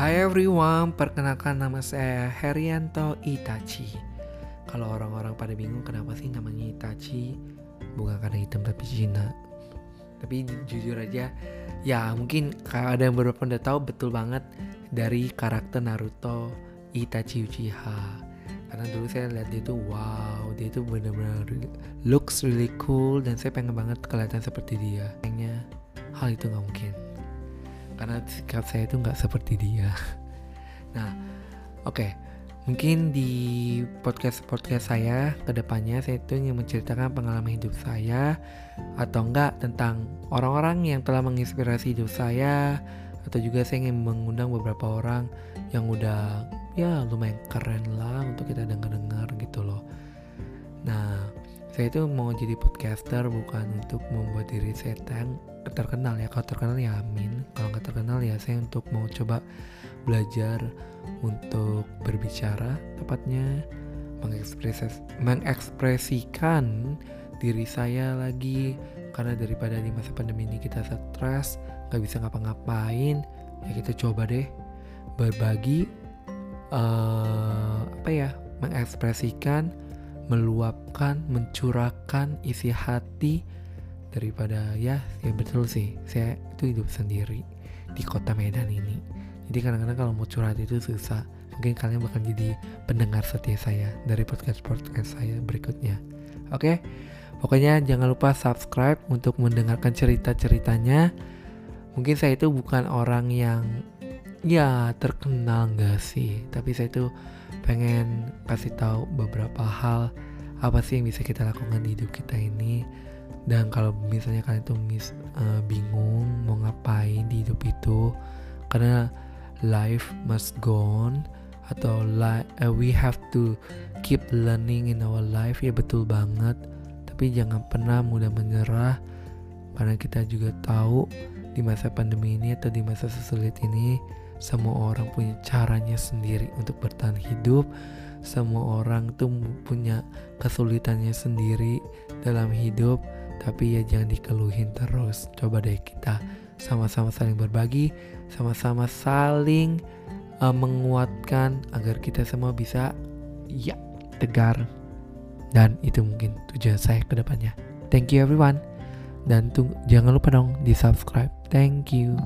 Hai everyone, perkenalkan nama saya Herianto Itachi. Kalau orang-orang pada bingung kenapa sih namanya Itachi, bukan karena hitam tapi Cina. Tapi jujur aja, ya mungkin kalau ada yang beberapa udah tahu betul banget dari karakter Naruto Itachi Uchiha. Karena dulu saya lihat dia tuh wow, dia tuh benar-benar looks really cool dan saya pengen banget kelihatan seperti dia. Kayaknya hal itu nggak mungkin karena sikap saya itu nggak seperti dia nah oke okay. mungkin di podcast podcast saya ke depannya saya itu ingin menceritakan pengalaman hidup saya atau enggak tentang orang-orang yang telah menginspirasi hidup saya atau juga saya ingin mengundang beberapa orang yang udah ya lumayan keren lah untuk kita dengar-dengar gitu loh saya itu mau jadi podcaster bukan untuk membuat diri saya terkenal ya. Kalau terkenal ya amin. Kalau nggak terkenal ya saya untuk mau coba belajar untuk berbicara tepatnya mengekspres mengekspresikan diri saya lagi. Karena daripada di masa pandemi ini kita stres nggak bisa ngapa-ngapain ya kita coba deh berbagi uh, apa ya mengekspresikan meluapkan mencurahkan isi hati daripada ya ya betul sih. Saya itu hidup sendiri di kota Medan ini. Jadi kadang-kadang kalau mau curhat itu susah. Mungkin kalian bakal jadi pendengar setia saya dari podcast podcast saya berikutnya. Oke? Pokoknya jangan lupa subscribe untuk mendengarkan cerita ceritanya mungkin saya itu bukan orang yang ya terkenal gak sih? Tapi saya itu pengen kasih tahu beberapa hal. Apa sih yang bisa kita lakukan di hidup kita ini? Dan kalau misalnya kalian tuh mis, uh, bingung mau ngapain di hidup itu karena life must go on atau li uh, we have to keep learning in our life ya betul banget. Tapi jangan pernah mudah menyerah karena kita juga tahu di masa pandemi ini atau di masa sesulit ini semua orang punya caranya sendiri untuk bertahan hidup. Semua orang tuh punya kesulitannya sendiri dalam hidup. Tapi ya jangan dikeluhin terus. Coba deh kita sama-sama saling berbagi sama-sama saling uh, menguatkan agar kita semua bisa ya tegar. Dan itu mungkin tujuan saya ke depannya. Thank you everyone. Dan tunggu, jangan lupa dong di subscribe. Thank you